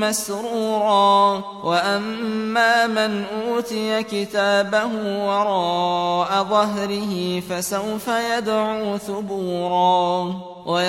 مسرورا. وأما من أوتي كتابه وراء ظهره فسوف يدعو ثبورا.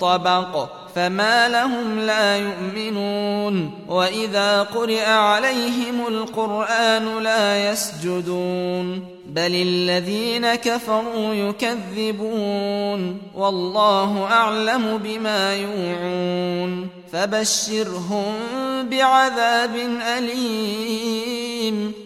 طبق فما لهم لا يؤمنون. وإذا قرئ عليهم القرآن لا يسجدون. بل الذين كفروا يكذبون. والله أعلم بما يوعون. فبشرهم بعذاب أليم.